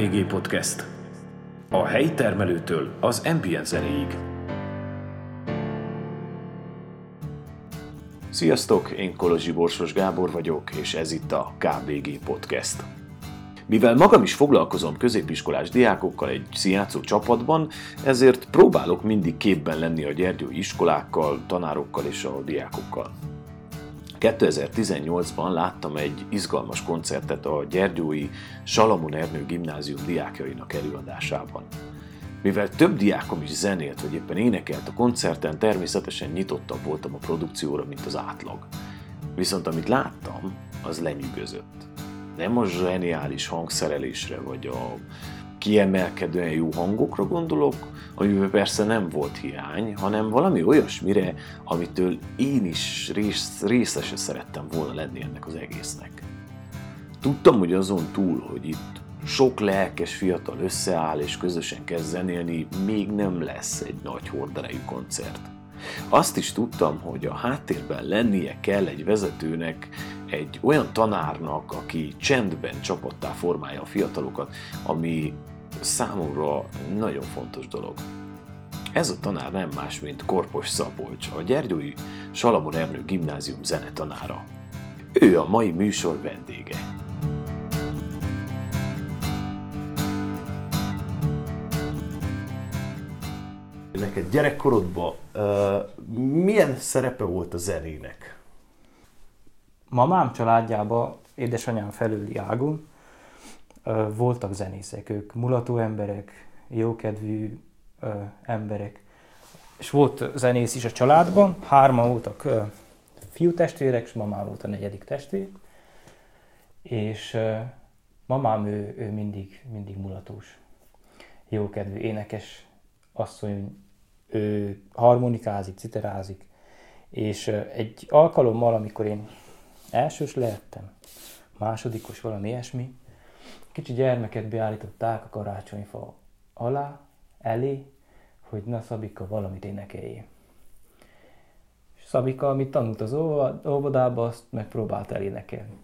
KBG Podcast. A helyi termelőtől az ambient zenéig. Sziasztok, én Kolozsi Borsos Gábor vagyok, és ez itt a KBG Podcast. Mivel magam is foglalkozom középiskolás diákokkal egy színjátszó csapatban, ezért próbálok mindig képben lenni a gyergyói iskolákkal, tanárokkal és a diákokkal. 2018-ban láttam egy izgalmas koncertet a Gyergyói Salamon Ernő gimnázium diákjainak előadásában. Mivel több diákom is zenélt, vagy éppen énekelt a koncerten, természetesen nyitottabb voltam a produkcióra, mint az átlag. Viszont amit láttam, az lenyűgözött. Nem a zseniális hangszerelésre, vagy a kiemelkedően jó hangokra gondolok, amiben persze nem volt hiány, hanem valami olyasmire, amitől én is rész, részese szerettem volna lenni ennek az egésznek. Tudtam, hogy azon túl, hogy itt sok lelkes fiatal összeáll és közösen kezd zenélni, még nem lesz egy nagy horderejű koncert. Azt is tudtam, hogy a háttérben lennie kell egy vezetőnek, egy olyan tanárnak, aki csendben csapattá formálja a fiatalokat, ami számomra nagyon fontos dolog. Ez a tanár nem más, mint Korpos Szabolcs, a Gyergyói Salamon Ernő Gimnázium zenetanára. Ő a mai műsor vendége. Neked gyerekkorodban uh, milyen szerepe volt a zenének? Mamám családjában, édesanyám felüli ágon voltak zenészek, ők mulató emberek, jókedvű emberek. És volt zenész is a családban, hárman voltak fiú testvérek, és mamám volt a negyedik testvér. És mamám ő, ő mindig, mindig mulatós, jókedvű, énekes asszony, ő harmonikázik, citerázik. És egy alkalommal, amikor én elsős lehettem, másodikos, valami ilyesmi, kicsi gyermeket beállították a karácsonyfa alá, elé, hogy na Szabika valamit énekeljé. És Szabika, amit tanult az óvodába, azt megpróbált elénekelni.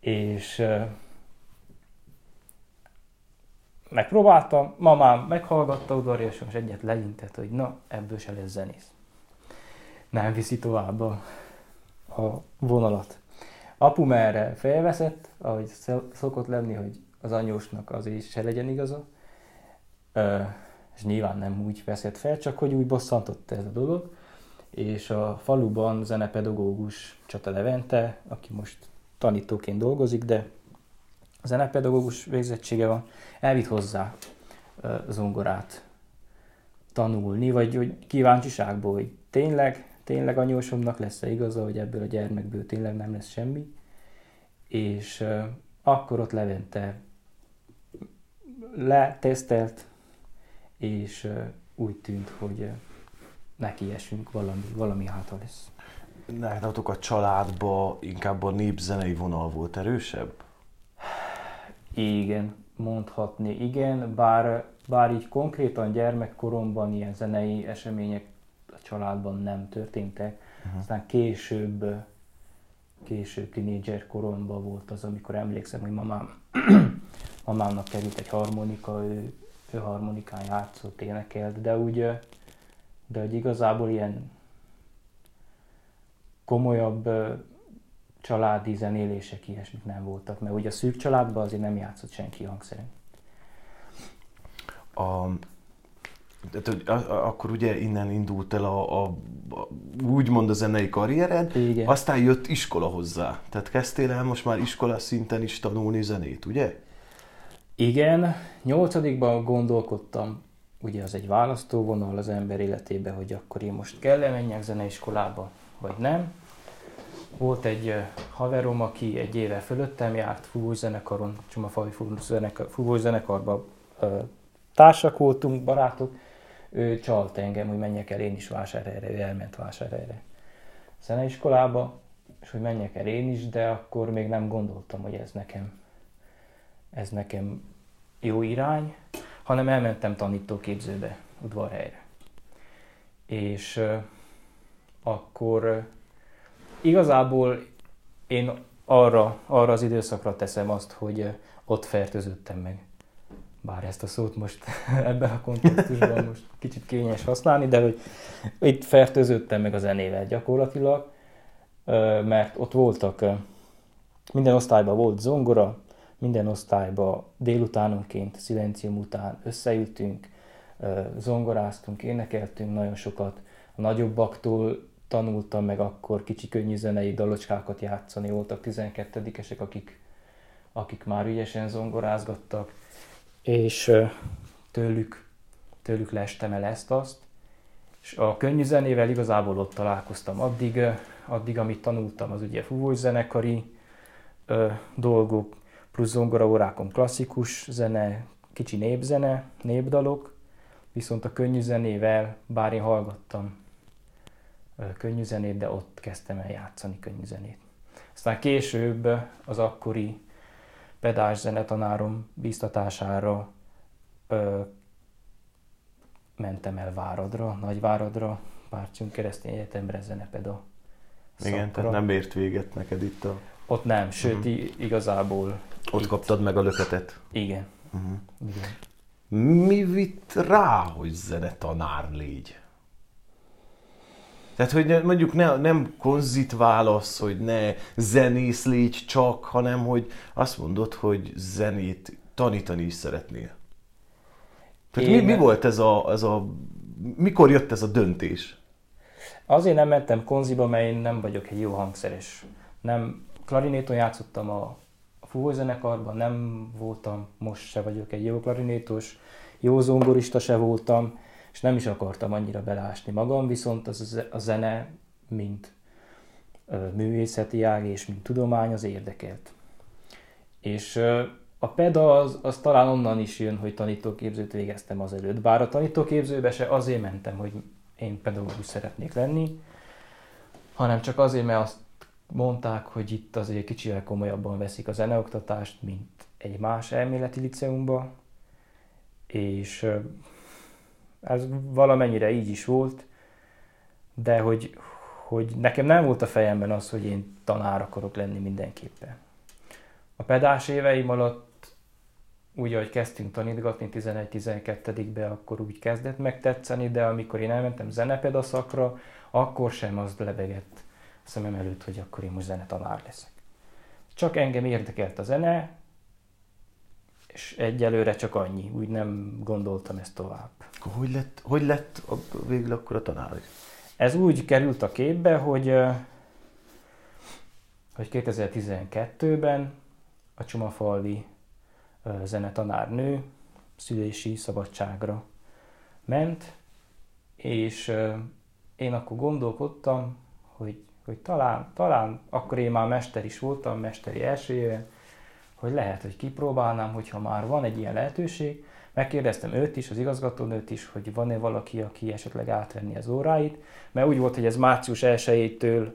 És megpróbáltam, mamám meghallgatta udvariasan, és egyet leintett, hogy na, ebből se lesz zenész. Nem viszi tovább a, a vonalat. Apum erre felveszett, ahogy szokott lenni, hogy az anyósnak azért se legyen igaza. Ö, és nyilván nem úgy veszett fel, csak hogy úgy bosszantott ez a dolog. És a faluban zenepedagógus Csata Levente, aki most tanítóként dolgozik, de zenepedagógus végzettsége van, elvitt hozzá zongorát tanulni, vagy hogy kíváncsiságból, hogy tényleg tényleg anyósomnak lesz-e igaza, hogy ebből a gyermekből tényleg nem lesz semmi. És uh, akkor ott Levente letesztelt, és uh, úgy tűnt, hogy uh, neki esünk, valami, valami hátra lesz. Nálatok a családba inkább a népzenei vonal volt erősebb? Igen, mondhatni igen, bár, bár így konkrétan gyermekkoromban ilyen zenei események családban nem történtek. Uh-huh. Aztán később, később tínédzser koromban volt az, amikor emlékszem, hogy mamám, mamámnak került egy harmonika, ő, ő harmonikán játszott, énekelt, de úgy, de hogy igazából ilyen komolyabb családi zenélések, ilyesmik nem voltak, mert ugye a szűk családban azért nem játszott senki hangszerűen. A, tehát, akkor ugye innen indult el a, a, a úgymond a zenei karriered, Igen. aztán jött iskola hozzá. Tehát kezdtél el most már iskola szinten is tanulni zenét, ugye? Igen, nyolcadikban gondolkodtam, ugye az egy választóvonal az ember életébe, hogy akkor én most kell-e menjek zeneiskolába, vagy nem. Volt egy haverom, aki egy éve fölöttem járt fúvózenekaron, Csomafai fúvózenekarban társak voltunk, barátok, ő csalt engem, hogy menjek el én is vásárhelyre, ő elment vásárhelyre zeneiskolába, és hogy menjek el én is, de akkor még nem gondoltam, hogy ez nekem, ez nekem jó irány, hanem elmentem tanítóképzőbe, udvarhelyre. És uh, akkor uh, igazából én arra, arra az időszakra teszem azt, hogy uh, ott fertőzöttem meg bár ezt a szót most ebben a kontextusban most kicsit kényes használni, de hogy itt fertőződtem meg a zenével gyakorlatilag, mert ott voltak, minden osztályban volt zongora, minden osztályban délutánonként, szilencium után összeültünk, zongoráztunk, énekeltünk nagyon sokat, a nagyobbaktól tanultam meg akkor kicsi könnyű zenei dalocskákat játszani, voltak 12-esek, akik, akik már ügyesen zongorázgattak, és tőlük, tőlük lestem el ezt-azt, és a könnyű zenével igazából ott találkoztam addig, addig amit tanultam, az ugye fúvós zenekari ö, dolgok, plusz órákon klasszikus zene, kicsi népzene, népdalok, viszont a könnyű zenével, bár én hallgattam ö, könnyű zenét, de ott kezdtem el játszani könnyű zenét. Aztán később az akkori pedás zenetanárom bíztatására ö, mentem el Váradra, Nagyváradra, Párcium keresztény egyetemre zenepeda Igen, szakra. tehát nem ért véget neked itt a... Ott nem, sőt uh-huh. igazából... Ott itt... kaptad meg a löketet? Igen. Uh-huh. Igen. Mi vitt rá, hogy zenetanár légy? Tehát, hogy mondjuk ne, nem konzit válasz, hogy ne zenész légy csak, hanem hogy azt mondod, hogy zenét tanítani is szeretnél. Tehát mi, mi volt ez a, ez a, mikor jött ez a döntés? Azért nem mentem konziba, mert én nem vagyok egy jó hangszeres. Nem, klarinéton játszottam a, a fúvózenekarban, nem voltam, most se vagyok egy jó klarinétos, jó zongorista se voltam, és nem is akartam annyira belásni magam, viszont az a zene, mint művészeti ág és mint tudomány, az érdekelt. És a PEDA az, az talán onnan is jön, hogy tanítóképzőt végeztem azelőtt. Bár a tanítóképzőbe se azért mentem, hogy én pedagógus szeretnék lenni, hanem csak azért, mert azt mondták, hogy itt azért kicsivel komolyabban veszik a zeneoktatást, mint egy más elméleti liceumba, és ez valamennyire így is volt, de hogy, hogy nekem nem volt a fejemben az, hogy én tanár akarok lenni mindenképpen. A pedás éveim alatt úgy, ahogy kezdtünk tanítgatni 11-12-be, akkor úgy kezdett megtetszeni, de amikor én elmentem zenepeda szakra, akkor sem az lebegett a szemem előtt, hogy akkor én most zenetanár leszek. Csak engem érdekelt a zene, és egyelőre csak annyi, úgy nem gondoltam ezt tovább. Hogy lett, hogy lett végül akkor a tanár? Ez úgy került a képbe, hogy, hogy 2012-ben a Csomafalvi zenetanárnő szülési szabadságra ment, és én akkor gondolkodtam, hogy, hogy talán, talán akkor én már mester is voltam, mesteri első éve, hogy lehet, hogy kipróbálnám, hogyha már van egy ilyen lehetőség. Megkérdeztem őt is, az igazgatónőt is, hogy van-e valaki, aki esetleg átvenni az óráit, mert úgy volt, hogy ez március 1-től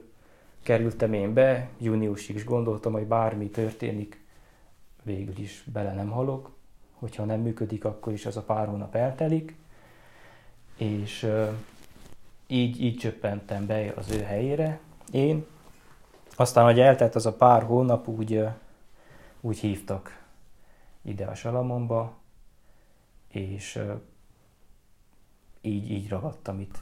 kerültem én be, júniusig is gondoltam, hogy bármi történik, végül is bele nem halok, hogyha nem működik, akkor is az a pár hónap eltelik, és így, így csöppentem be az ő helyére én. Aztán, hogy eltelt az a pár hónap, úgy, úgy hívtak ide a Salamonba, és így, így ragadtam itt.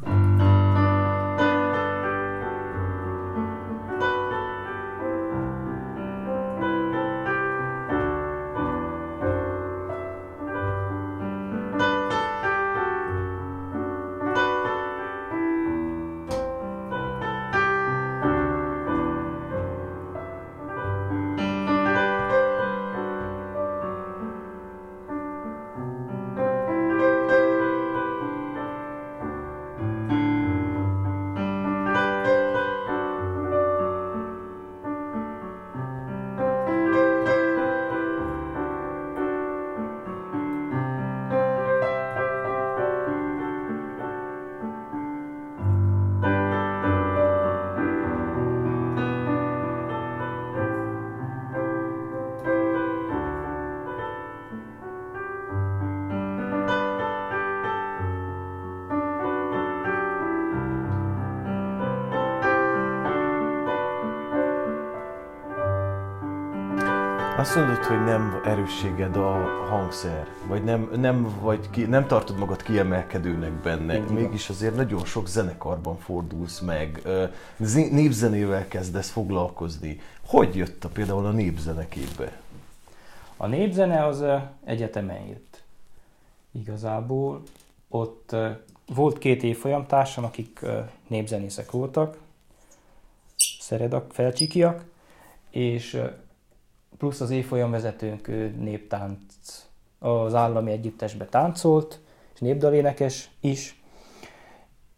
Azt mondod, hogy nem erősséged a hangszer, vagy nem, nem, vagy ki, nem tartod magad kiemelkedőnek benne. Igen. Mégis azért nagyon sok zenekarban fordulsz meg, népzenével kezdesz foglalkozni. Hogy jött a például a népzene képbe? A népzene az egyetemen jött. Igazából ott volt két évfolyamtársam, akik népzenészek voltak, szeredak, felcsikiak, és plusz az évfolyam vezetőnk néptánc az állami együttesbe táncolt, és népdalénekes is,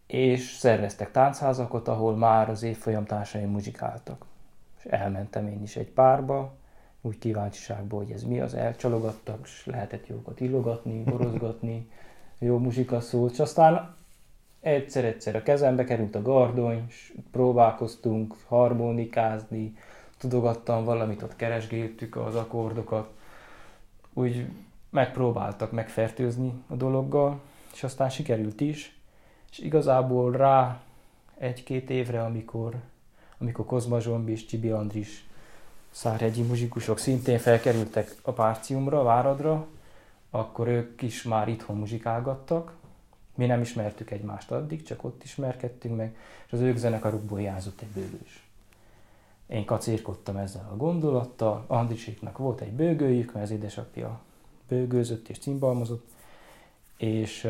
és szerveztek táncházakat, ahol már az évfolyam társaim muzsikáltak. És elmentem én is egy párba, úgy kíváncsiságból, hogy ez mi az, elcsalogattak, és lehetett jókat illogatni, borozgatni, jó muzsika szólt, és aztán egyszer-egyszer a kezembe került a gardony, és próbálkoztunk harmonikázni, tudogattam valamit, ott keresgéltük az akkordokat, úgy megpróbáltak megfertőzni a dologgal, és aztán sikerült is, és igazából rá egy-két évre, amikor, amikor Kozma Zsombi és Csibi Andris szárhegyi muzsikusok szintén felkerültek a párciumra, Váradra, akkor ők is már itthon muzsikálgattak. Mi nem ismertük egymást addig, csak ott ismerkedtünk meg, és az ők zenekarukból hiányzott egy bőgős. Én kacérkodtam ezzel a gondolattal, Andriséknak volt egy bőgőjük, mert az édesapja bőgőzött és cimbalmozott, és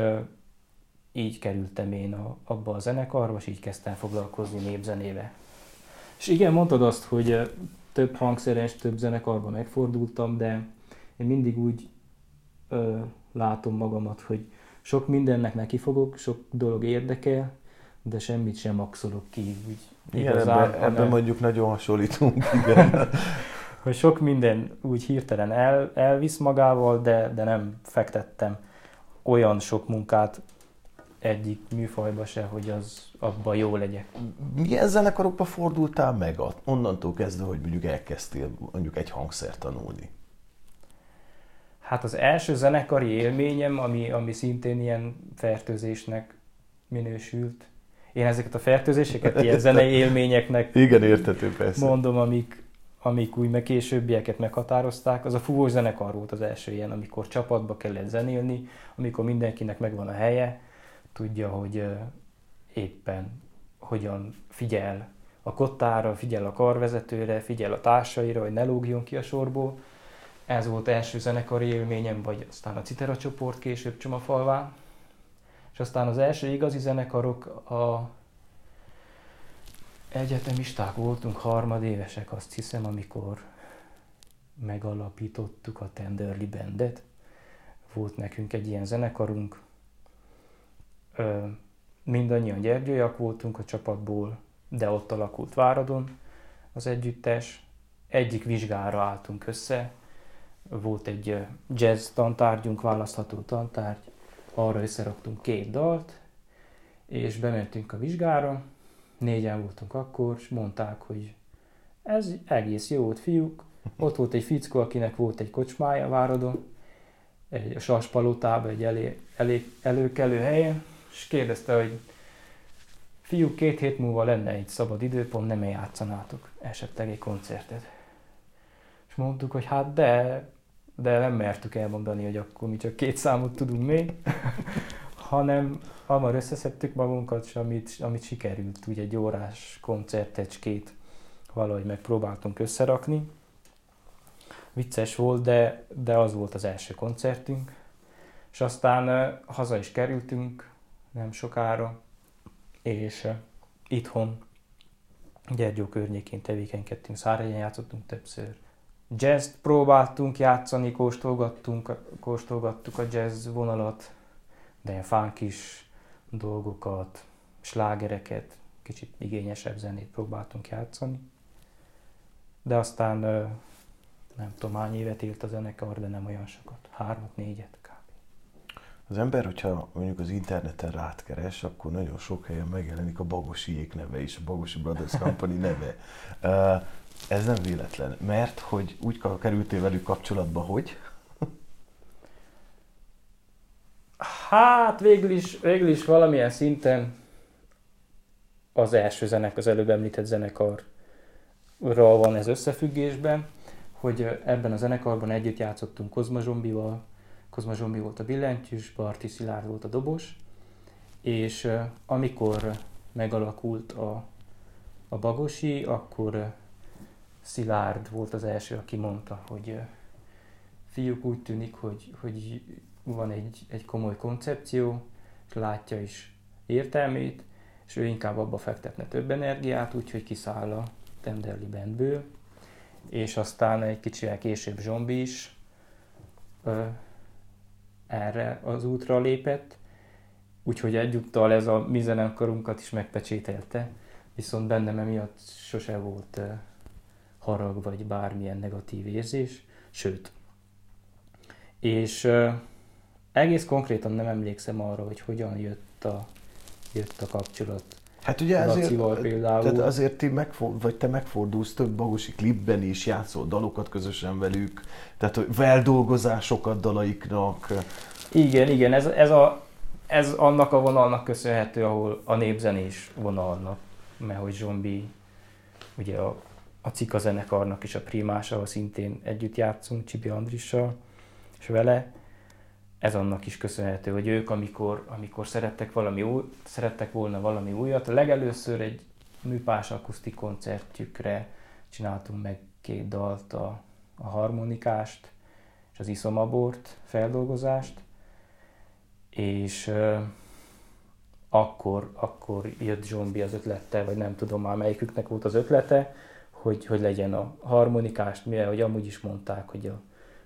így kerültem én a, abba a zenekarba, és így kezdtem foglalkozni népzenével. És igen, mondtad azt, hogy több hangszeres, több zenekarban megfordultam, de én mindig úgy ö, látom magamat, hogy sok mindennek neki fogok, sok dolog érdekel, de semmit sem maxolok ki. Úgy igen, ebben, ebben mondjuk nagyon hasonlítunk, igen. hogy sok minden úgy hirtelen el, elvisz magával, de, de nem fektettem olyan sok munkát egyik műfajba se, hogy az abban jó legyek. Milyen zenekarokba fordultál meg onnantól kezdve, hogy mondjuk elkezdtél mondjuk egy hangszert tanulni? Hát az első zenekari élményem, ami, ami szintén ilyen fertőzésnek minősült. Én ezeket a fertőzéseket ilyen zenei élményeknek Igen, értető persze. mondom, amik, amik úgy meg későbbieket meghatározták. Az a fúvós zenekar volt az első ilyen, amikor csapatba kellett zenélni, amikor mindenkinek megvan a helye, tudja, hogy éppen hogyan figyel a kottára, figyel a karvezetőre, figyel a társaira, hogy ne lógjon ki a sorból. Ez volt első zenekari élményem, vagy aztán a Citera csoport később Csomafalván. És aztán az első igazi zenekarok a egyetemisták voltunk, harmadévesek, azt hiszem, amikor megalapítottuk a Tenderly Bandet. Volt nekünk egy ilyen zenekarunk, mindannyian gyergyőjak voltunk a csapatból, de ott alakult Váradon az együttes. Egyik vizsgára álltunk össze, volt egy jazz tantárgyunk, választható tantárgy, arra összeraktunk két dalt, és bementünk a vizsgára, négyen voltunk akkor, és mondták, hogy ez egész jó volt, fiúk. Ott volt egy fickó, akinek volt egy kocsmája Váradon, egy a Saspalotában, egy elé, elé, előkelő helyen, és kérdezte, hogy fiúk, két hét múlva lenne egy szabad időpont, nem játszanátok esetleg egy koncertet. És mondtuk, hogy hát de, de nem mertük elmondani, hogy akkor mi csak két számot tudunk még, hanem hamar összeszedtük magunkat, és amit, amit sikerült, ugye egy órás koncertecskét valahogy megpróbáltunk összerakni. Vicces volt, de, de az volt az első koncertünk. És aztán haza is kerültünk nem sokára, és itthon Gyergyó környékén tevékenykedtünk, Szárhegyen játszottunk többször. Jazz próbáltunk játszani, kóstolgattunk, kóstolgattuk a jazz vonalat, de ilyen fánk is dolgokat, slágereket, kicsit igényesebb zenét próbáltunk játszani. De aztán nem tudom, hány évet élt a zenekar, de nem olyan sokat. Hármat, négyet. Az ember, hogyha mondjuk az interneten rátkeres, akkor nagyon sok helyen megjelenik a Bagosiék neve is, a Bagosi Brothers Company neve. Ez nem véletlen, mert hogy úgy kerültél velük kapcsolatba, hogy? Hát végül is, végül is valamilyen szinten az első zenek, az előbb említett zenekarral van ez összefüggésben, hogy ebben a zenekarban együtt játszottunk Kozma Zsombival, Kozma Zsombi volt a billentyűs, Barti Szilárd volt a dobos, és amikor megalakult a, a Bagosi, akkor Szilárd volt az első, aki mondta, hogy fiúk úgy tűnik, hogy, hogy van egy, egy komoly koncepció, és látja is értelmét, és ő inkább abba fektetne több energiát, úgyhogy kiszáll a Tenderli Bandből, és aztán egy kicsivel később Zsombi is erre az útra lépett, úgyhogy egyúttal ez a mi zenekarunkat is megpecsételte, viszont bennem emiatt sose volt harag vagy bármilyen negatív érzés, sőt. És egész konkrétan nem emlékszem arra, hogy hogyan jött a, jött a kapcsolat Hát ugye azért, például. Tehát azért ti megford, vagy te megfordulsz több bagosi klipben is, játszol dalokat közösen velük, tehát hogy veldolgozásokat dalaiknak. Igen, igen, ez, ez, a, ez annak a vonalnak köszönhető, ahol a népzenés vonalnak, mert hogy Zsombi, ugye a, a Cika zenekarnak is a primás, ahol szintén együtt játszunk Csibi Andrissal, és vele, ez annak is köszönhető, hogy ők, amikor, amikor szerettek, valami új, szerettek volna valami újat, legelőször egy műpás akusztik koncertjükre csináltunk meg két dalt, a, a harmonikást és az iszomabort feldolgozást, és uh, akkor, akkor jött Zsombi az ötlete, vagy nem tudom már melyiküknek volt az ötlete, hogy, hogy legyen a harmonikást, mivel hogy amúgy is mondták, hogy a,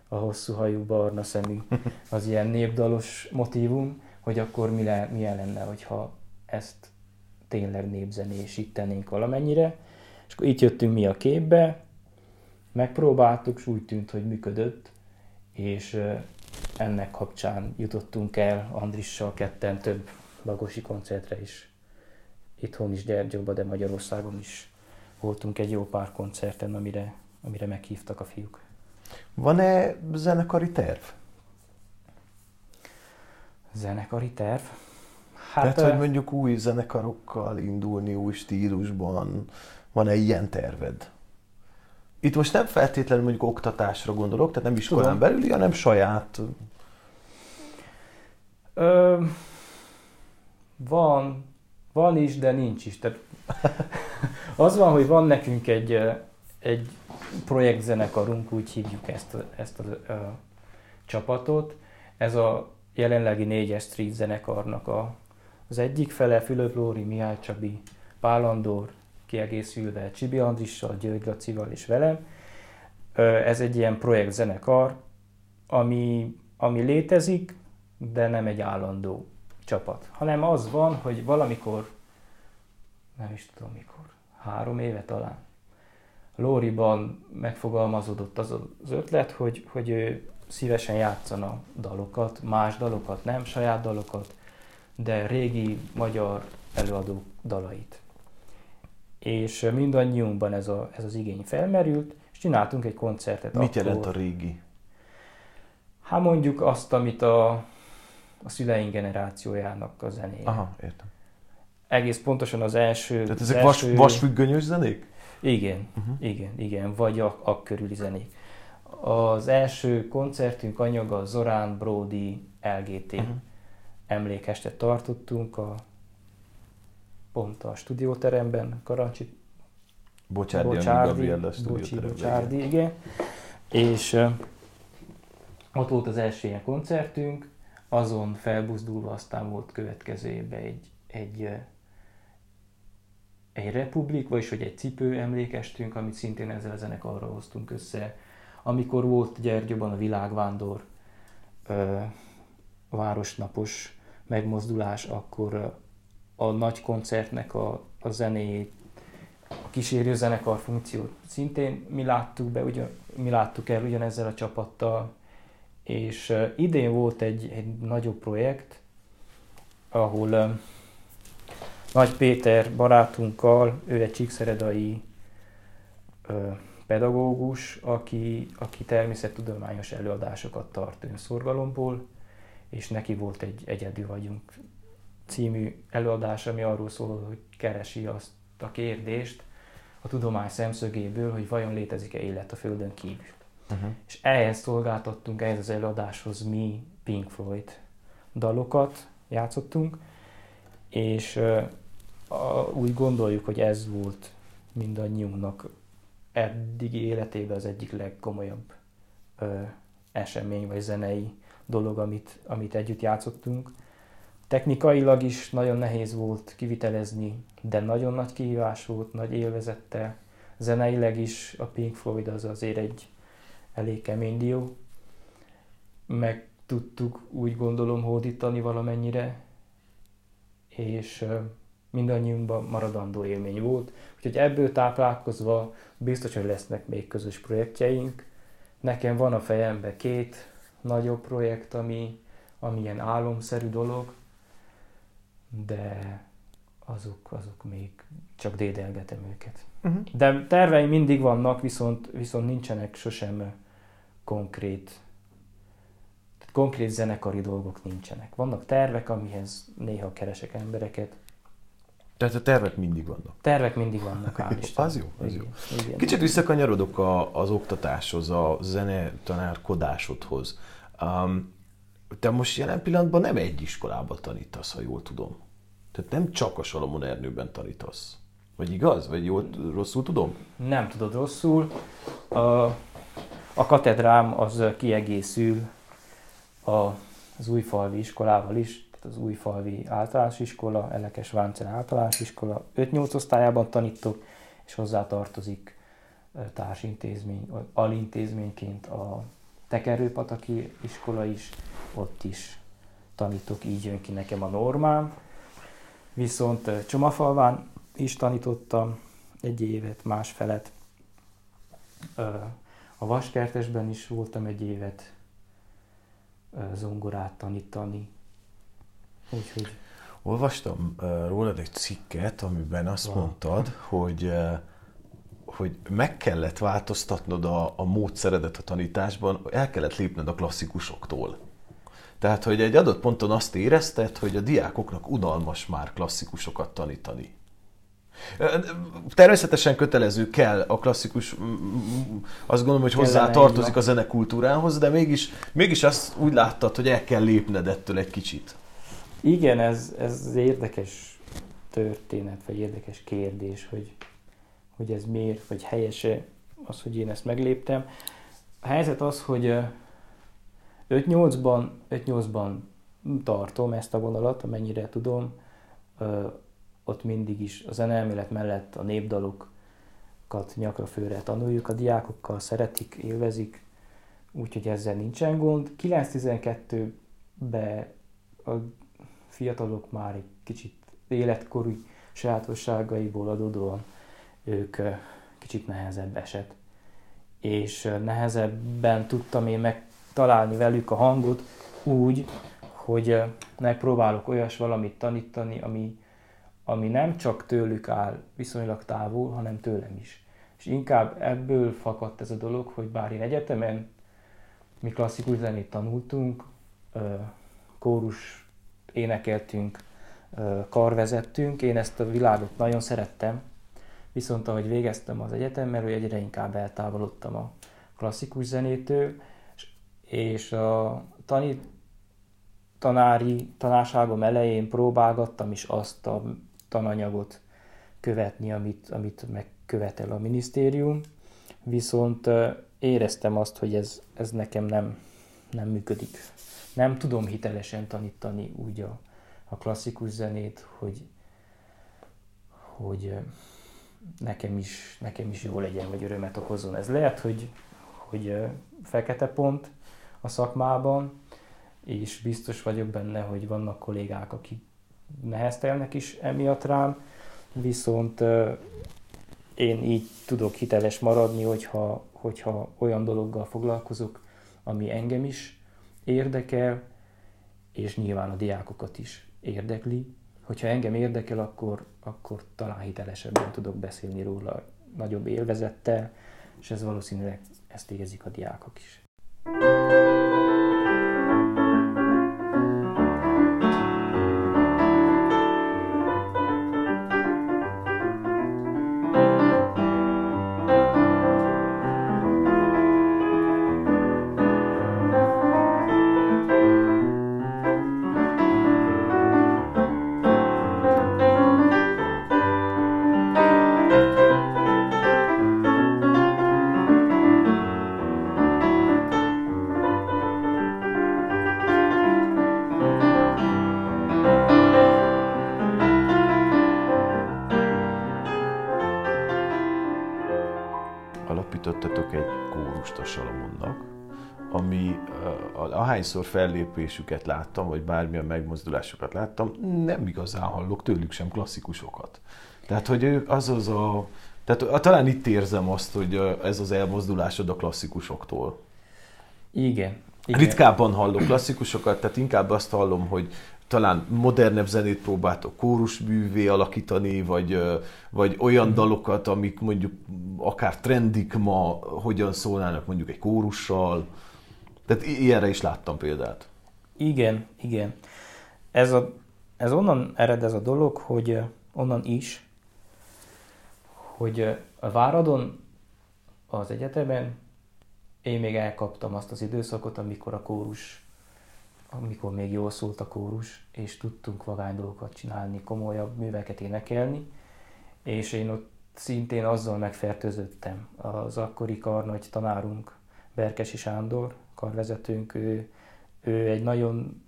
a hosszú hajú barna szemű, az ilyen népdalos motívum, hogy akkor mi le, milyen lenne, hogyha ezt tényleg népzenésítenénk valamennyire. És akkor itt jöttünk mi a képbe, megpróbáltuk, és úgy tűnt, hogy működött, és ennek kapcsán jutottunk el Andrissal ketten több bagosi koncertre is. Itthon is, Gyergyóban, de Magyarországon is voltunk egy jó pár koncerten, amire, amire meghívtak a fiúk. Van-e zenekari terv? Zenekari terv? Hát, Tehát, hogy mondjuk új zenekarokkal indulni, új stílusban, van-e ilyen terved? Itt most nem feltétlenül mondjuk oktatásra gondolok, tehát nem iskolán Tudom. belüli, hanem saját. Ö, van, van is, de nincs is. Tehát az van, hogy van nekünk egy, egy projektzenekarunk, úgy hívjuk ezt ezt a, a csapatot. Ez a jelenlegi négyes street zenekarnak a, az egyik fele, Fülöp Lóri, Mihály Csabi, Pál Andor, kiegészülve Csibi Andrissal, György Lacival és velem. Ez egy ilyen projektzenekar, ami, ami létezik, de nem egy állandó csapat, hanem az van, hogy valamikor, nem is tudom mikor, három éve talán, Lóriban megfogalmazódott az az ötlet, hogy, hogy ő szívesen játszana dalokat, más dalokat, nem saját dalokat, de régi magyar előadók dalait. És mindannyiunkban ez, a, ez az igény felmerült, és csináltunk egy koncertet. Mit akkor, jelent a régi? Hát mondjuk azt, amit a, a szüleink generációjának a zenéje. Aha, értem. Egész pontosan az első... Tehát ezek vas, első... vasfüggönyös zenék? Igen, uh-huh. igen, igen, vagy a, a körüli zenék. Az első koncertünk anyaga Zorán Brody LGT uh-huh. Mhm. emlékestet tartottunk a pont a stúdióteremben, Karancsi Bocsárdi, Bocsárdi, Bocsi, Bocsárdi, igen. És uh, ott volt az első ilyen koncertünk, azon felbuzdulva aztán volt következő évben egy, egy egy republik, vagyis hogy egy cipő emlékestünk, amit szintén ezzel a zenekarra hoztunk össze. Amikor volt Gyergyóban a világvándor ö, városnapos megmozdulás, akkor a nagy koncertnek a, a zenéjét, a kísérő zenekar funkciót szintén mi láttuk be, ugyan, mi láttuk el ugyanezzel a csapattal, és idén volt egy, egy nagyobb projekt, ahol nagy Péter barátunkkal, ő egy csíkszeredai ö, pedagógus, aki, aki természettudományos előadásokat tart önszorgalomból, és neki volt egy Egyedül vagyunk című előadás, ami arról szól, hogy keresi azt a kérdést a tudomány szemszögéből, hogy vajon létezik-e élet a Földön kívül. uh-huh. és ehhez szolgáltattunk, ehhez az előadáshoz mi Pink Floyd dalokat játszottunk, és úgy gondoljuk, hogy ez volt mindannyiunknak eddigi életében az egyik legkomolyabb esemény vagy zenei dolog, amit, amit együtt játszottunk. Technikailag is nagyon nehéz volt kivitelezni, de nagyon nagy kihívás volt, nagy élvezette. Zeneileg is a Pink Floyd az azért egy elég kemény dió. Meg tudtuk úgy gondolom hódítani valamennyire, és mindannyiunkban maradandó élmény volt. Úgyhogy ebből táplálkozva biztos, hogy lesznek még közös projektjeink. Nekem van a fejemben két nagyobb projekt, ami, ami ilyen álomszerű dolog, de azok, azok még csak dédelgetem őket. Uh-huh. De terveim mindig vannak, viszont, viszont nincsenek sosem konkrét konkrét zenekari dolgok nincsenek. Vannak tervek, amihez néha keresek embereket. Tehát a tervek mindig vannak. Tervek mindig vannak, hál' Az jó, az igen, jó. Igen. Kicsit visszakanyarodok a, az oktatáshoz, a zenetanárkodásodhoz. Um, te most jelen pillanatban nem egy iskolában tanítasz, ha jól tudom. Tehát nem csak a Salomon Ernőben tanítasz. Vagy igaz? Vagy jól, rosszul tudom? Nem tudod rosszul. A, a katedrám az kiegészül a, az újfalvi iskolával is, tehát az újfalvi általános iskola, Elekes Váncel általános iskola 5-8 osztályában tanítok, és hozzá tartozik társintézmény, alintézményként a Tekerőpataki iskola is, ott is tanítok, így jön ki nekem a normám. Viszont Csomafalván is tanítottam egy évet, másfelet. A Vaskertesben is voltam egy évet zongorát tanítani. Úgyhogy... Olvastam rólad egy cikket, amiben azt Van. mondtad, hogy hogy meg kellett változtatnod a, a módszeredet a tanításban, el kellett lépned a klasszikusoktól. Tehát, hogy egy adott ponton azt érezted, hogy a diákoknak unalmas már klasszikusokat tanítani. Természetesen kötelező kell a klasszikus, azt gondolom, hogy hozzá tartozik a zenekultúrához, de mégis, mégis azt úgy láttad, hogy el kell lépned ettől egy kicsit. Igen, ez, ez érdekes történet, vagy érdekes kérdés, hogy, hogy ez miért, vagy helyese az, hogy én ezt megléptem. A helyzet az, hogy 5-8-ban, 5-8-ban tartom ezt a vonalat, amennyire tudom, ott mindig is a zeneelmélet mellett a népdalokat nyakra főre tanuljuk, a diákokkal szeretik, élvezik, úgyhogy ezzel nincsen gond. 9-12-be a fiatalok már egy kicsit életkorú sajátosságaiból adódóan ők kicsit nehezebb eset. És nehezebben tudtam én megtalálni velük a hangot úgy, hogy megpróbálok olyas valamit tanítani, ami, ami nem csak tőlük áll viszonylag távol, hanem tőlem is. És inkább ebből fakadt ez a dolog, hogy bár én egyetemen mi klasszikus zenét tanultunk, kórus énekeltünk, karvezettünk, én ezt a világot nagyon szerettem, viszont ahogy végeztem az egyetemről, egyre inkább eltávolodtam a klasszikus zenétől, és a tanít, tanári tanárságom elején próbálgattam is azt a tananyagot követni, amit, amit megkövetel a minisztérium, viszont éreztem azt, hogy ez, ez nekem nem, nem működik. Nem tudom hitelesen tanítani úgy a, a klasszikus zenét, hogy, hogy nekem is, nekem is jó legyen, vagy örömet okozzon. Ez lehet, hogy, hogy fekete pont a szakmában, és biztos vagyok benne, hogy vannak kollégák, akik neheztelnek is emiatt rám, viszont én így tudok hiteles maradni, hogyha, hogyha olyan dologgal foglalkozok, ami engem is érdekel, és nyilván a diákokat is érdekli. Hogyha engem érdekel, akkor, akkor talán hitelesebben tudok beszélni róla nagyobb élvezettel, és ez valószínűleg ezt érzik a diákok is. thank you ahányszor fellépésüket láttam, vagy bármilyen megmozdulásokat láttam, nem igazán hallok tőlük sem klasszikusokat. Tehát, hogy az az a... Tehát talán itt érzem azt, hogy ez az elmozdulásod a klasszikusoktól. Igen. Igen. Ritkábban hallok klasszikusokat, tehát inkább azt hallom, hogy talán modernebb zenét próbáltok kórusművé alakítani, vagy, vagy olyan dalokat, amik mondjuk akár trendik ma, hogyan szólnának mondjuk egy kórussal. Tehát ilyenre is láttam példát. Igen, igen. Ez, a, ez onnan ered ez a dolog, hogy onnan is, hogy a Váradon az egyetemen én még elkaptam azt az időszakot, amikor a kórus, amikor még jól szólt a kórus, és tudtunk vagány dolgokat csinálni, komolyabb műveket énekelni, és én ott szintén azzal megfertőzöttem. Az akkori karnagy tanárunk, Berkesi Sándor, karvezetőnk, ő, ő egy nagyon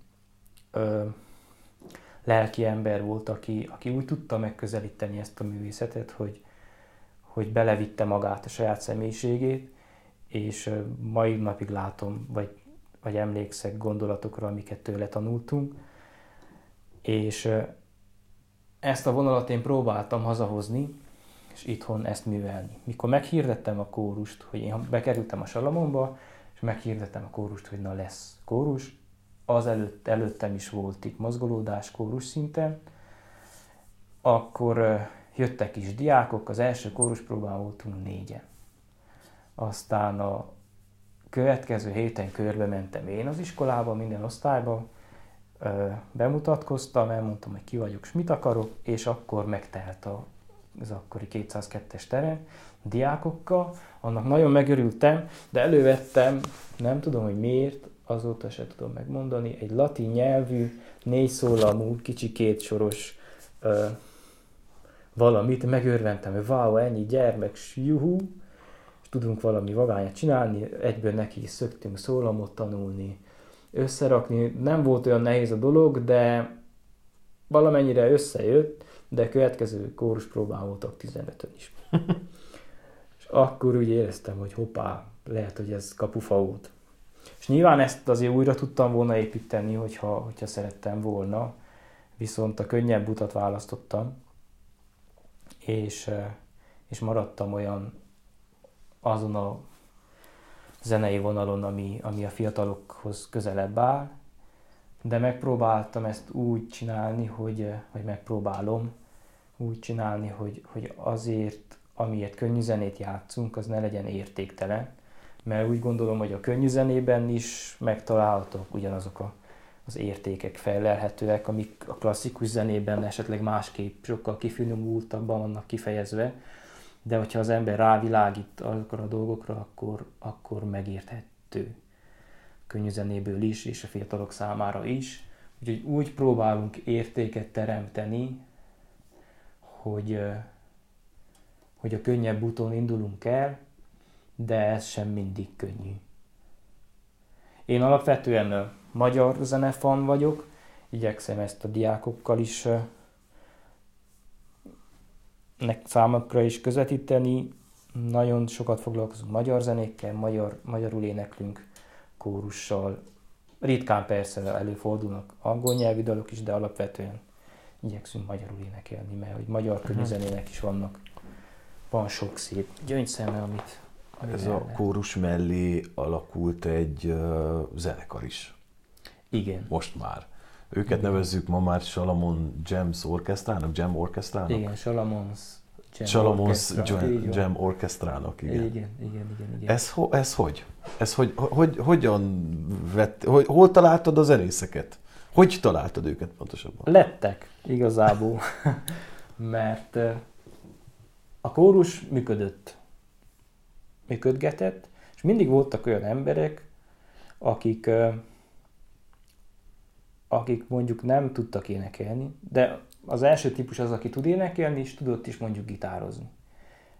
ö, lelki ember volt, aki, aki úgy tudta megközelíteni ezt a művészetet, hogy, hogy belevitte magát a saját személyiségét, és mai napig látom, vagy, vagy emlékszek gondolatokra, amiket tőle tanultunk, és ezt a vonalat én próbáltam hazahozni, és itthon ezt művelni. Mikor meghirdettem a kórust, hogy én bekerültem a Salamonba, és meghirdettem a kórust, hogy na lesz kórus, az előtt, előttem is volt itt mozgolódás kórus szinten, akkor jöttek is diákok, az első próbán voltunk négyen. Aztán a következő héten körbe mentem én az iskolába, minden osztályba, bemutatkoztam, elmondtam, hogy ki vagyok, és mit akarok, és akkor megtelt a, az akkori 202-es terem diákokkal. Annak nagyon megörültem, de elővettem, nem tudom, hogy miért, azóta se tudom megmondani, egy latin nyelvű, négy szólamú, kicsi kétsoros ö, valamit, megörventem, hogy wow, ennyi gyermek, juhu, és tudunk valami vagányat csinálni, egyből neki is szöktünk szólamot tanulni, összerakni. Nem volt olyan nehéz a dolog, de valamennyire összejött, de következő kórus próbán voltak 15 is. és akkor úgy éreztem, hogy hoppá, lehet, hogy ez kapufa volt. És nyilván ezt azért újra tudtam volna építeni, hogyha, hogyha szerettem volna, viszont a könnyebb utat választottam, és, és maradtam olyan azon a zenei vonalon, ami, ami a fiatalokhoz közelebb áll, de megpróbáltam ezt úgy csinálni, hogy, hogy megpróbálom úgy csinálni, hogy, hogy azért, amiért könnyű zenét játszunk, az ne legyen értéktelen, mert úgy gondolom, hogy a könnyű zenében is megtalálhatók ugyanazok a, az értékek felelhetőek, amik a klasszikus zenében esetleg másképp sokkal kifinomultabban vannak kifejezve, de hogyha az ember rávilágít azokra a dolgokra, akkor, akkor megérthető. Könnyű zenéből is, és a fiatalok számára is. Úgyhogy úgy próbálunk értéket teremteni, hogy, hogy a könnyebb úton indulunk el, de ez sem mindig könnyű. Én alapvetően magyar zenefan vagyok, igyekszem ezt a diákokkal is számokra is közvetíteni. Nagyon sokat foglalkozunk magyar zenékkel, magyar, magyarul éneklünk kórussal. Ritkán persze előfordulnak angol nyelvű dalok is, de alapvetően igyekszünk magyarul énekelni, mert hogy magyar könnyű zenének is vannak. Van sok szép gyöngyszeme, amit ez a kórus mellé alakult egy uh, zenekar is. Igen. Most már. Őket Igen. nevezzük ma már Salamon Jams Orchestrának, Jam Orchestrának? Igen, Salamons Jam Salamons Orchestra. Jam, Jam Orchestrának, igen. Igen, igen, igen. igen. Ez, ho, ez hogy? Ez hogy, hogy, hogyan vett, hogy, hol találtad a zenészeket? Hogy találtad őket pontosabban? Lettek, igazából. Mert a kórus működött működgetett, és mindig voltak olyan emberek, akik, akik mondjuk nem tudtak énekelni, de az első típus az, aki tud énekelni, és tudott is mondjuk gitározni.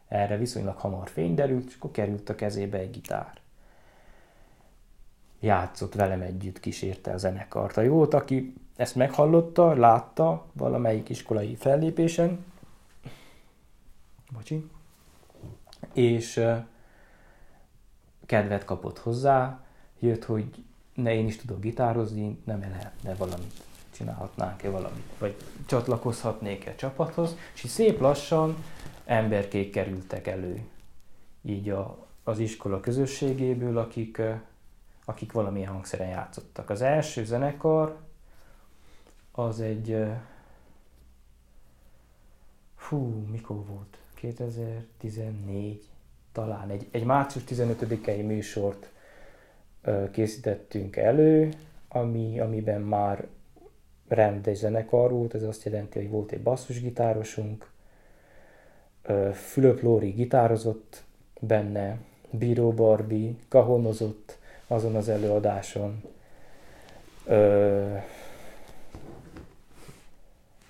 Erre viszonylag hamar fény derült, és akkor került a kezébe egy gitár. Játszott velem együtt, kísérte a zenekart. A jót, aki ezt meghallotta, látta valamelyik iskolai fellépésen, bocsi, és kedvet kapott hozzá, jött, hogy ne én is tudok gitározni, nem lehetne valamit csinálhatnánk-e valamit, vagy csatlakozhatnék-e csapathoz, és szép lassan emberkék kerültek elő így a, az iskola közösségéből, akik, akik valamilyen hangszeren játszottak. Az első zenekar az egy, fú, mikor volt? 2014 talán. Egy, egy március 15-i műsort készítettünk elő, ami, amiben már rendes zenekar volt, ez azt jelenti, hogy volt egy basszusgitárosunk, Fülöp Lóri gitározott benne, Bíró Barbi kahonozott azon az előadáson,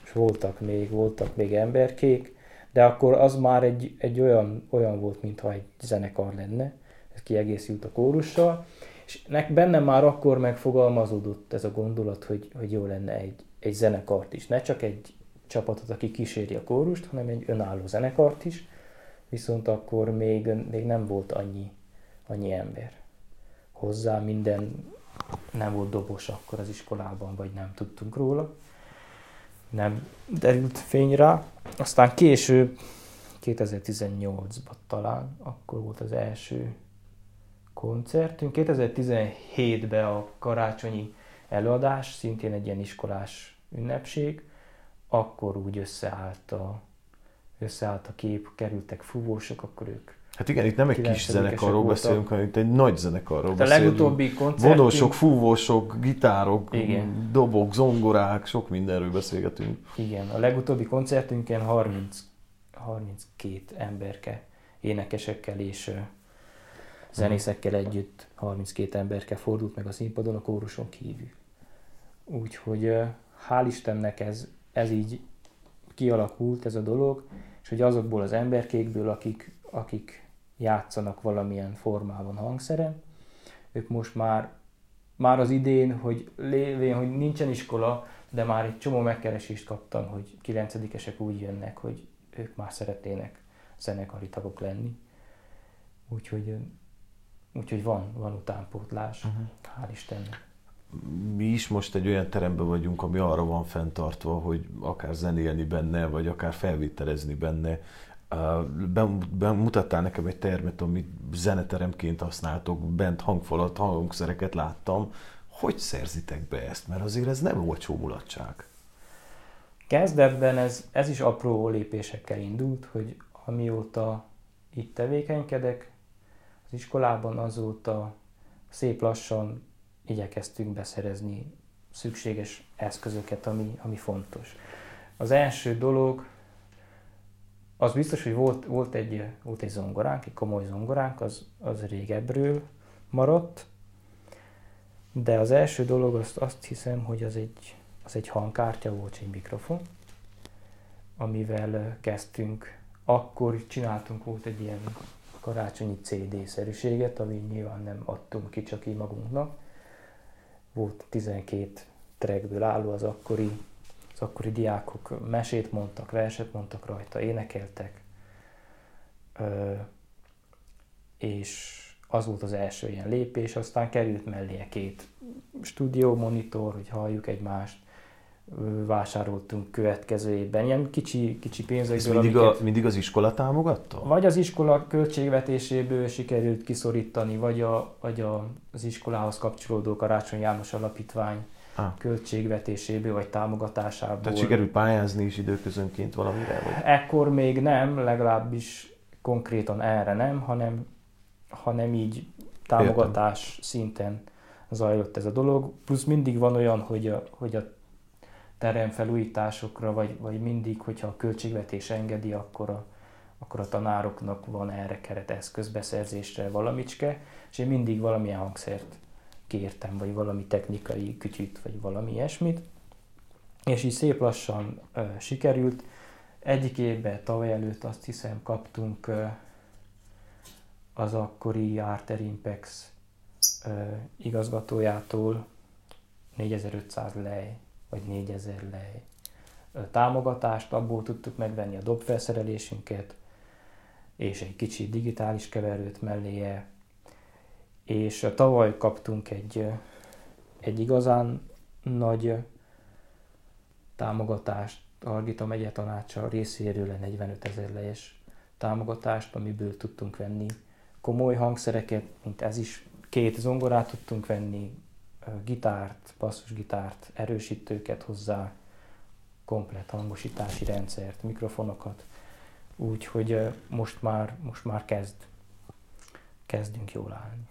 és voltak még, voltak még emberkék, de akkor az már egy, egy olyan, olyan volt, mintha egy zenekar lenne, ez kiegészült a kórussal, és nek bennem már akkor megfogalmazódott ez a gondolat, hogy, hogy jó lenne egy, egy zenekart is. Ne csak egy csapatot, aki kíséri a kórust, hanem egy önálló zenekart is, viszont akkor még, még nem volt annyi, annyi ember. Hozzá minden nem volt dobos akkor az iskolában, vagy nem tudtunk róla. Nem derült fény rá. Aztán később, 2018-ban talán, akkor volt az első koncertünk. 2017-ben a karácsonyi előadás, szintén egy ilyen iskolás ünnepség, akkor úgy összeállt a, összeállt a kép, kerültek fúvósok, akkor ők Hát igen, itt nem egy kis zenekarról beszélünk, hanem itt egy nagy zenekarról hát beszélünk. A legutóbbi koncertünk... Vonósok, fúvósok, gitárok, igen. dobok, zongorák, sok mindenről beszélgetünk. Igen, a legutóbbi koncertünkön 30, 32 emberke énekesekkel és zenészekkel együtt 32 emberke fordult meg a színpadon a kóruson kívül. Úgyhogy hál' Istennek ez, ez így kialakult ez a dolog, és hogy azokból az emberkékből, akik, akik játszanak valamilyen formában hangszeren, ők most már, már az idén, hogy lévén, hogy nincsen iskola, de már egy csomó megkeresést kaptam, hogy kilencedikesek úgy jönnek, hogy ők már szeretnének zenekari tagok lenni. Úgyhogy Úgyhogy van, van utánpótlás, uh-huh. hál' Istennek. Mi is most egy olyan teremben vagyunk, ami arra van fenntartva, hogy akár zenélni benne, vagy akár felvételezni benne. Bemutattál nekem egy termet, amit zeneteremként használtok, bent hangfalat, hangszereket láttam. Hogy szerzitek be ezt? Mert azért ez nem olcsó mulatság. Kezdetben ez, ez is apró lépésekkel indult, hogy amióta itt tevékenykedek, az iskolában azóta szép lassan igyekeztünk beszerezni szükséges eszközöket, ami, ami fontos. Az első dolog, az biztos, hogy volt, volt, egy, volt egy zongoránk, egy komoly zongoránk, az, az régebről maradt, de az első dolog azt, azt hiszem, hogy az egy, az egy hangkártya volt, egy mikrofon, amivel kezdtünk. Akkor csináltunk, volt egy ilyen karácsonyi CD-szerűséget, ami nyilván nem adtunk ki csak így magunknak. Volt 12 trackből álló az akkori, az akkori diákok mesét mondtak, verset mondtak rajta, énekeltek. Ö, és az volt az első ilyen lépés, aztán került mellé két stúdió monitor, hogy halljuk egymást, vásároltunk következő évben. Ilyen kicsi, kicsi pénzekből, mindig, amiket, a, mindig az iskola támogatta? Vagy az iskola költségvetéséből sikerült kiszorítani, vagy, a, vagy a, az iskolához kapcsolódó Karácsony János Alapítvány ah. költségvetéséből, vagy támogatásából. Tehát sikerült pályázni is időközönként valamire? Vagy? Ekkor még nem, legalábbis konkrétan erre nem, hanem, hanem így támogatás Értem. szinten zajlott ez a dolog. Plusz mindig van olyan, hogy a, hogy a teremfelújításokra, vagy, vagy mindig, hogyha a költségvetés engedi, akkor a, akkor a tanároknak van erre keret eszközbeszerzésre valamicske, és én mindig valamilyen hangszert kértem, vagy valami technikai kütyűt, vagy valami ilyesmit. És így szép lassan ö, sikerült. Egyik évben, tavaly előtt azt hiszem kaptunk ö, az akkori Arter Impex ö, igazgatójától 4500 lej vagy 4000 lej támogatást, abból tudtuk megvenni a dobfelszerelésünket, és egy kicsi digitális keverőt melléje, és tavaly kaptunk egy, egy igazán nagy támogatást a Argita megye tanácsa részéről 45 ezer lejes támogatást, amiből tudtunk venni komoly hangszereket, mint ez is. Két zongorát tudtunk venni, gitárt, basszusgitárt, erősítőket hozzá, komplet hangosítási rendszert, mikrofonokat. Úgyhogy most már, most már kezd, kezdünk jól állni.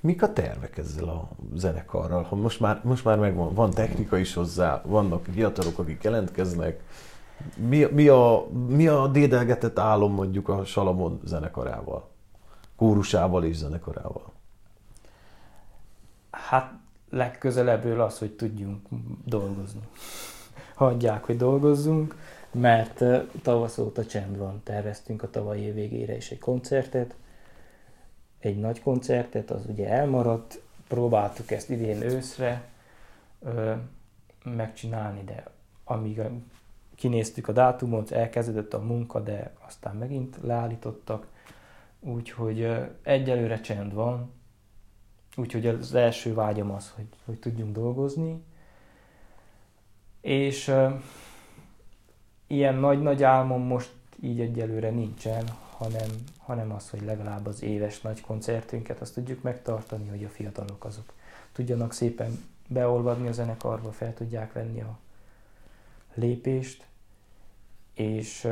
Mik a tervek ezzel a zenekarral? Ha most már, most már megvan, van technika is hozzá, vannak fiatalok, akik jelentkeznek. Mi, mi, a, mi a dédelgetett álom mondjuk a Salamon zenekarával? Kórusával és zenekarával? Hát legközelebbről az, hogy tudjunk dolgozni. Hagyják, hogy dolgozzunk, mert tavasz óta csend van. Terveztünk a tavalyi év végére is egy koncertet, egy nagy koncertet, az ugye elmaradt, próbáltuk ezt idén őszre ö, megcsinálni, de amíg kinéztük a dátumot, elkezdődött a munka, de aztán megint leállítottak, úgyhogy ö, egyelőre csend van, úgyhogy az első vágyam az, hogy, hogy tudjunk dolgozni, és ö, ilyen nagy-nagy álmom most így egyelőre nincsen, hanem, hanem az, hogy legalább az éves nagy koncertünket azt tudjuk megtartani, hogy a fiatalok azok tudjanak szépen beolvadni a zenekarba, fel tudják venni a lépést, és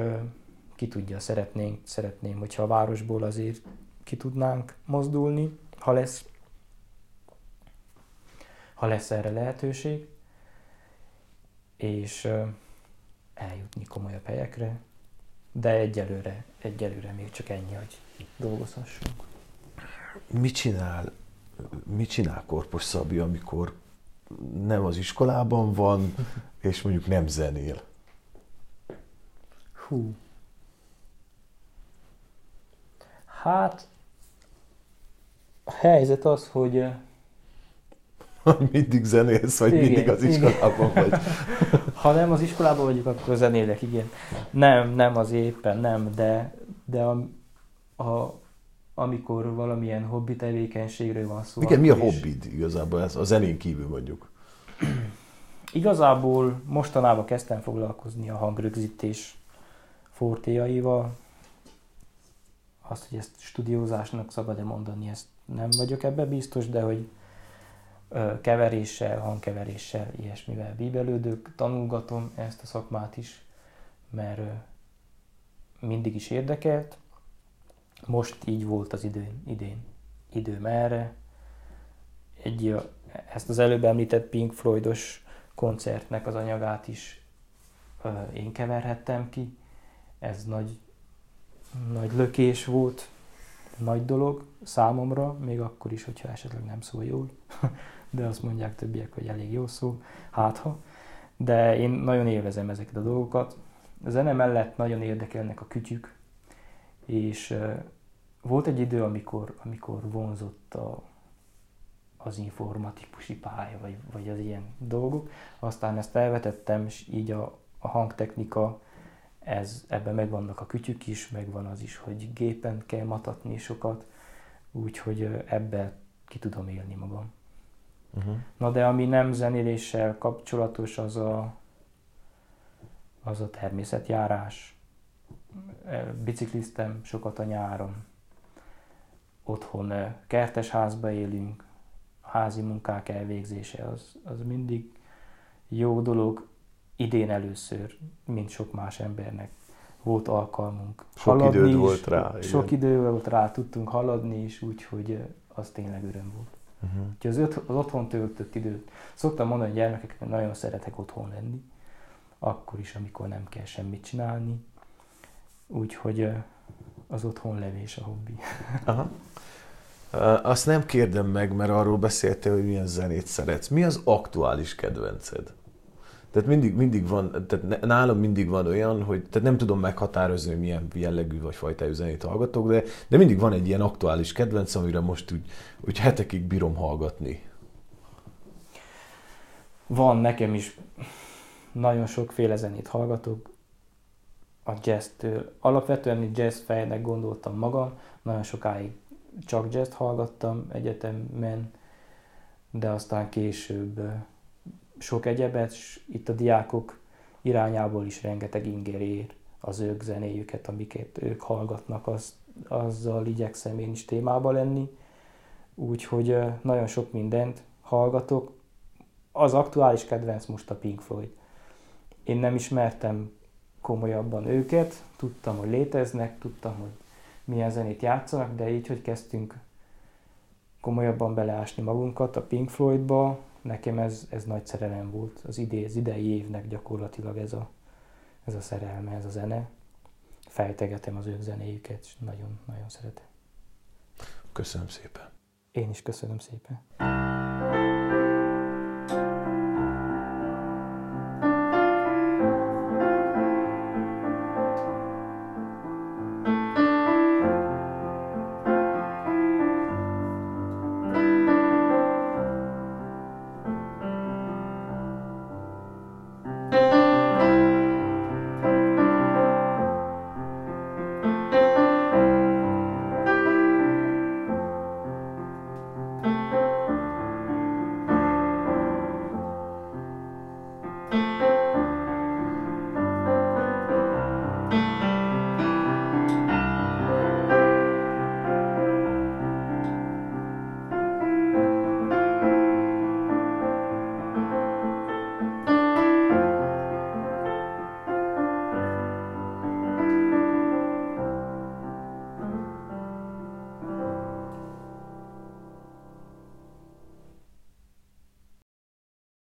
ki tudja, szeretnénk, szeretném, hogyha a városból azért ki tudnánk mozdulni, ha lesz, ha lesz erre lehetőség, és eljutni komolyabb helyekre, de egyelőre, egyelőre még csak ennyi, hogy dolgozhassunk. Mit csinál, mit csinál Korpos Szabi, amikor nem az iskolában van, és mondjuk nem zenél? Hú. Hát, a helyzet az, hogy mindig zenélsz, vagy igen, mindig az iskolában igen. vagy. ha nem az iskolában vagyok, akkor zenélek, igen. Nem, nem az éppen, nem, de, de a, a, amikor valamilyen hobbi tevékenységről van szó. Igen, mi a hobbid igazából, ez a zenén kívül mondjuk? Igazából mostanában kezdtem foglalkozni a hangrögzítés fortéjaival. Azt, hogy ezt stúdiózásnak szabad-e mondani, ezt nem vagyok ebbe biztos, de hogy keveréssel, hangkeveréssel, ilyesmivel bíbelődök, tanulgatom ezt a szakmát is, mert mindig is érdekelt. Most így volt az idő, idén időm erre. Egy, ezt az előbb említett Pink Floydos koncertnek az anyagát is én keverhettem ki. Ez nagy, nagy lökés volt, nagy dolog számomra, még akkor is, hogyha esetleg nem szól jól. de azt mondják többiek, hogy elég jó szó, hát. De én nagyon élvezem ezeket a dolgokat. A zene mellett nagyon érdekelnek a kütyük, és volt egy idő, amikor, amikor vonzott a, az informatikusi pálya, vagy, vagy az ilyen dolgok. Aztán ezt elvetettem, és így a, a hangtechnika, ez, ebben megvannak a kütyük is, megvan az is, hogy gépen kell matatni sokat, úgyhogy ebben ki tudom élni magam. Uh-huh. Na de ami nem zenéléssel kapcsolatos, az a, az a természetjárás. Bicikliztem sokat a nyáron. Otthon kertes házba élünk. A házi munkák elvégzése az, az mindig jó dolog. Idén először, mint sok más embernek volt alkalmunk. Sok haladni időd is, volt rá. Sok igen. idő volt rá, tudtunk haladni is, úgyhogy az tényleg öröm volt. Uh-huh. Úgyhogy az, öt, az otthon töltött időt. Szoktam mondani a gyermekek, hogy nagyon szeretek otthon lenni, akkor is, amikor nem kell semmit csinálni. Úgyhogy az otthon levés a hobbi. Aha. Azt nem kérdem meg, mert arról beszéltél, hogy milyen zenét szeretsz. Mi az aktuális kedvenced? Tehát mindig, mindig van, tehát nálam mindig van olyan, hogy tehát nem tudom meghatározni, hogy milyen jellegű vagy fajtájú zenét hallgatok, de, de mindig van egy ilyen aktuális kedvenc, amire most úgy, úgy hetekig bírom hallgatni. Van nekem is nagyon sokféle zenét hallgatok, a jazz-től. Alapvetően jazz fejnek gondoltam magam, nagyon sokáig csak jazz hallgattam egyetemen, de aztán később sok egyebet, és itt a diákok irányából is rengeteg inger ér az ők zenéjüket, amiket ők hallgatnak, az, azzal igyekszem én is témába lenni. Úgyhogy nagyon sok mindent hallgatok. Az aktuális kedvenc most a Pink Floyd. Én nem ismertem komolyabban őket, tudtam, hogy léteznek, tudtam, hogy milyen zenét játszanak, de így, hogy kezdtünk komolyabban beleásni magunkat a Pink Floydba, nekem ez, ez nagy szerelem volt az, idé, az idei évnek gyakorlatilag ez a, ez a szerelme, ez a zene. Fejtegetem az ő zenéjüket, és nagyon-nagyon szeretem. Köszönöm szépen. Én is köszönöm szépen.